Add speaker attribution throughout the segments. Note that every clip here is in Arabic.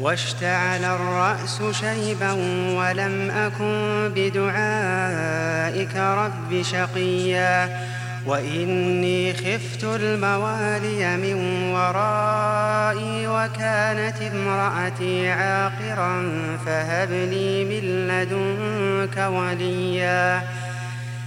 Speaker 1: واشتعل الرأس شيبا ولم أكن بدعائك رب شقيا وإني خفت الموالي من ورائي وكانت امرأتي عاقرا فهب لي من لدنك وليا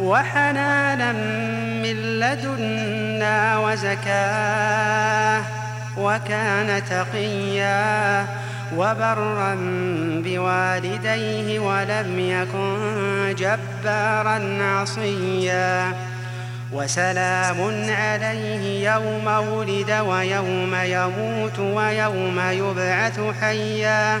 Speaker 1: وحنانا من لدنا وزكاة وكان تقيا وبرا بوالديه ولم يكن جبارا عصيا وسلام عليه يوم ولد ويوم يموت ويوم يبعث حيا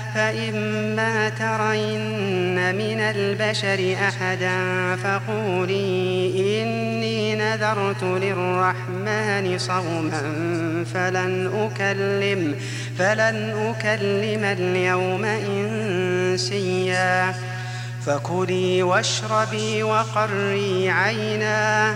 Speaker 1: فإما ترين من البشر أحدا فقولي إني نذرت للرحمن صوما فلن أكلم فلن أكلم اليوم إنسيا. فكلي واشربي وقري عينا.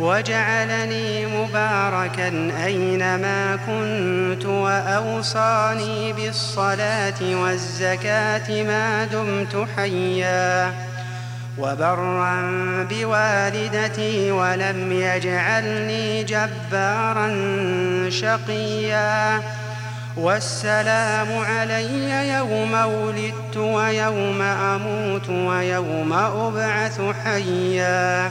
Speaker 1: وجعلني مباركا أينما كنت وأوصاني بالصلاة والزكاة ما دمت حيا وبرا بوالدتي ولم يجعلني جبارا شقيا والسلام علي يوم ولدت ويوم أموت ويوم أبعث حيا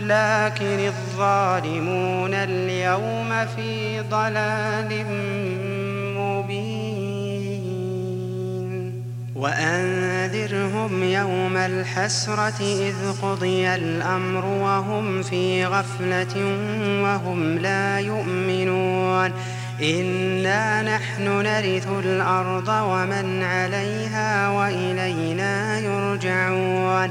Speaker 1: لكن الظالمون اليوم في ضلال مبين. وأنذرهم يوم الحسرة إذ قضي الأمر وهم في غفلة وهم لا يؤمنون. إنا نحن نرث الأرض ومن عليها وإلينا يرجعون.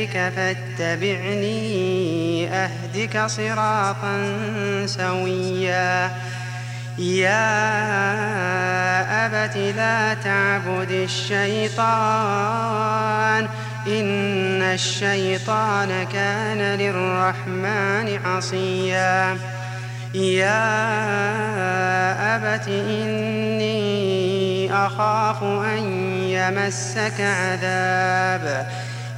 Speaker 1: يأتك فاتبعني أهدك صراطا سويا. يا أبت لا تعبد الشيطان إن الشيطان كان للرحمن عصيا. يا أبت إني أخاف أن يمسك عذاب.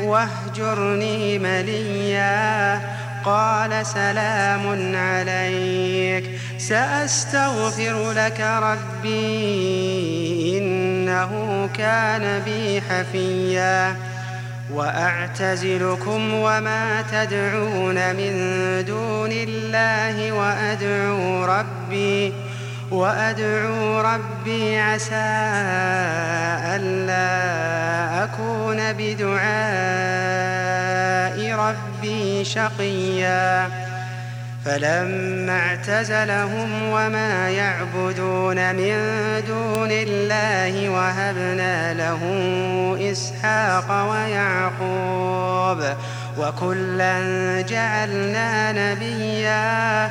Speaker 1: واهجرني مليا. قال سلام عليك. سأستغفر لك ربي. إنه كان بي حفيا. وأعتزلكم وما تدعون من دون الله وأدعو ربي. وأدعو ربي عسى ألا أكون بدعاء ربي شقيا. فلما اعتزلهم وما يعبدون من دون الله وهبنا له إسحاق ويعقوب وكلا جعلنا نبيا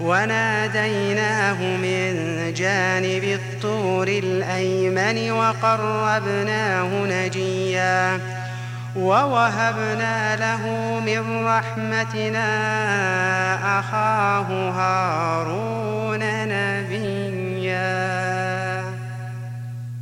Speaker 1: وناديناه من جانب الطور الأيمن وقربناه نجيا ووهبنا له من رحمتنا أخاه هارون نبيا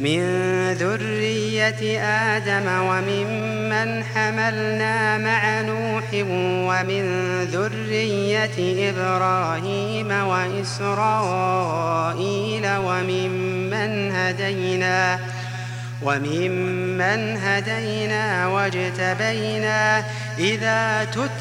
Speaker 1: من ذرية آدم وممن حملنا مع نوح ومن ذرية إبراهيم وإسرائيل وممن هدينا وممن هدينا واجتبينا إذا تتلى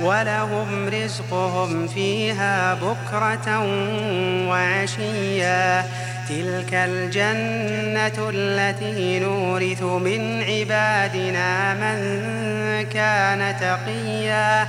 Speaker 1: ولهم رزقهم فيها بكرة وعشيا. تلك الجنة التي نورث من عبادنا من كان تقيا.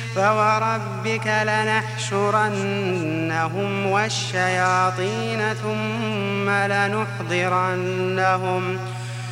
Speaker 1: فوربك لنحشرنهم والشياطين ثم لنحضرنهم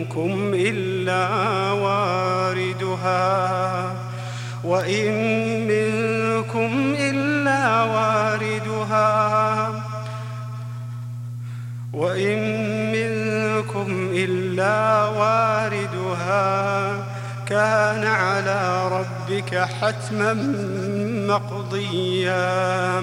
Speaker 1: منكم إلا واردها وإن منكم إلا واردها وإن منكم إلا واردها. كان على ربك حتما مقضيا.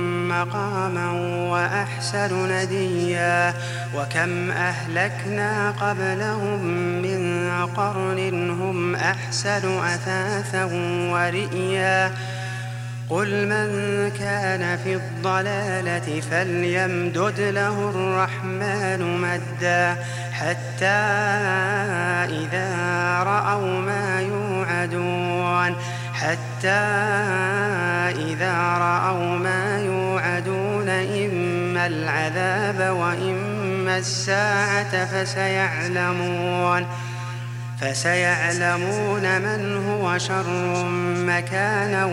Speaker 1: مقاما وأحسن نديا وكم أهلكنا قبلهم من قرن هم أحسن أثاثا ورئيا قل من كان في الضلالة فليمدد له الرحمن مدا حتى إذا رأوا ما يوعدون حتى إذا رأوا ما يوعدون العذاب وإما الساعة فسيعلمون فسيعلمون من هو شر مكانا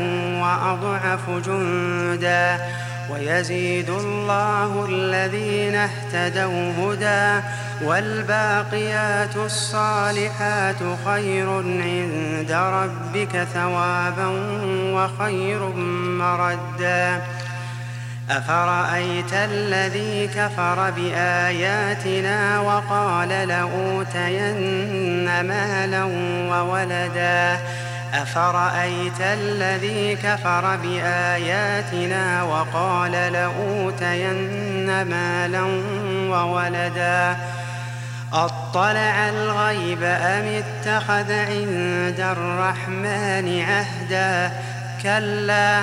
Speaker 1: وأضعف جندا. ويزيد الله الذين اهتدوا هدى والباقيات الصالحات خير عند ربك ثوابا وخير مردا. أفرأيت الذي كفر بآياتنا وقال لأوتين مالا وولدا؟ أفرأيت الذي كفر بآياتنا وقال لأوتين مالا وولدا؟ أطلع الغيب أم اتخذ عند الرحمن عهدا؟ كلا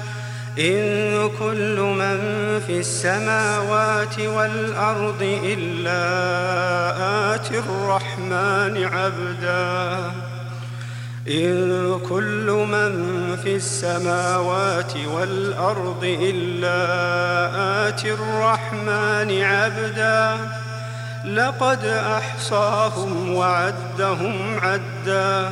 Speaker 1: إن كل من في السماوات والأرض إلا آتي الرحمن عبدا. إن كل من في السماوات والأرض إلا آتي الرحمن عبدا. لقد أحصاهم وعدهم عدا.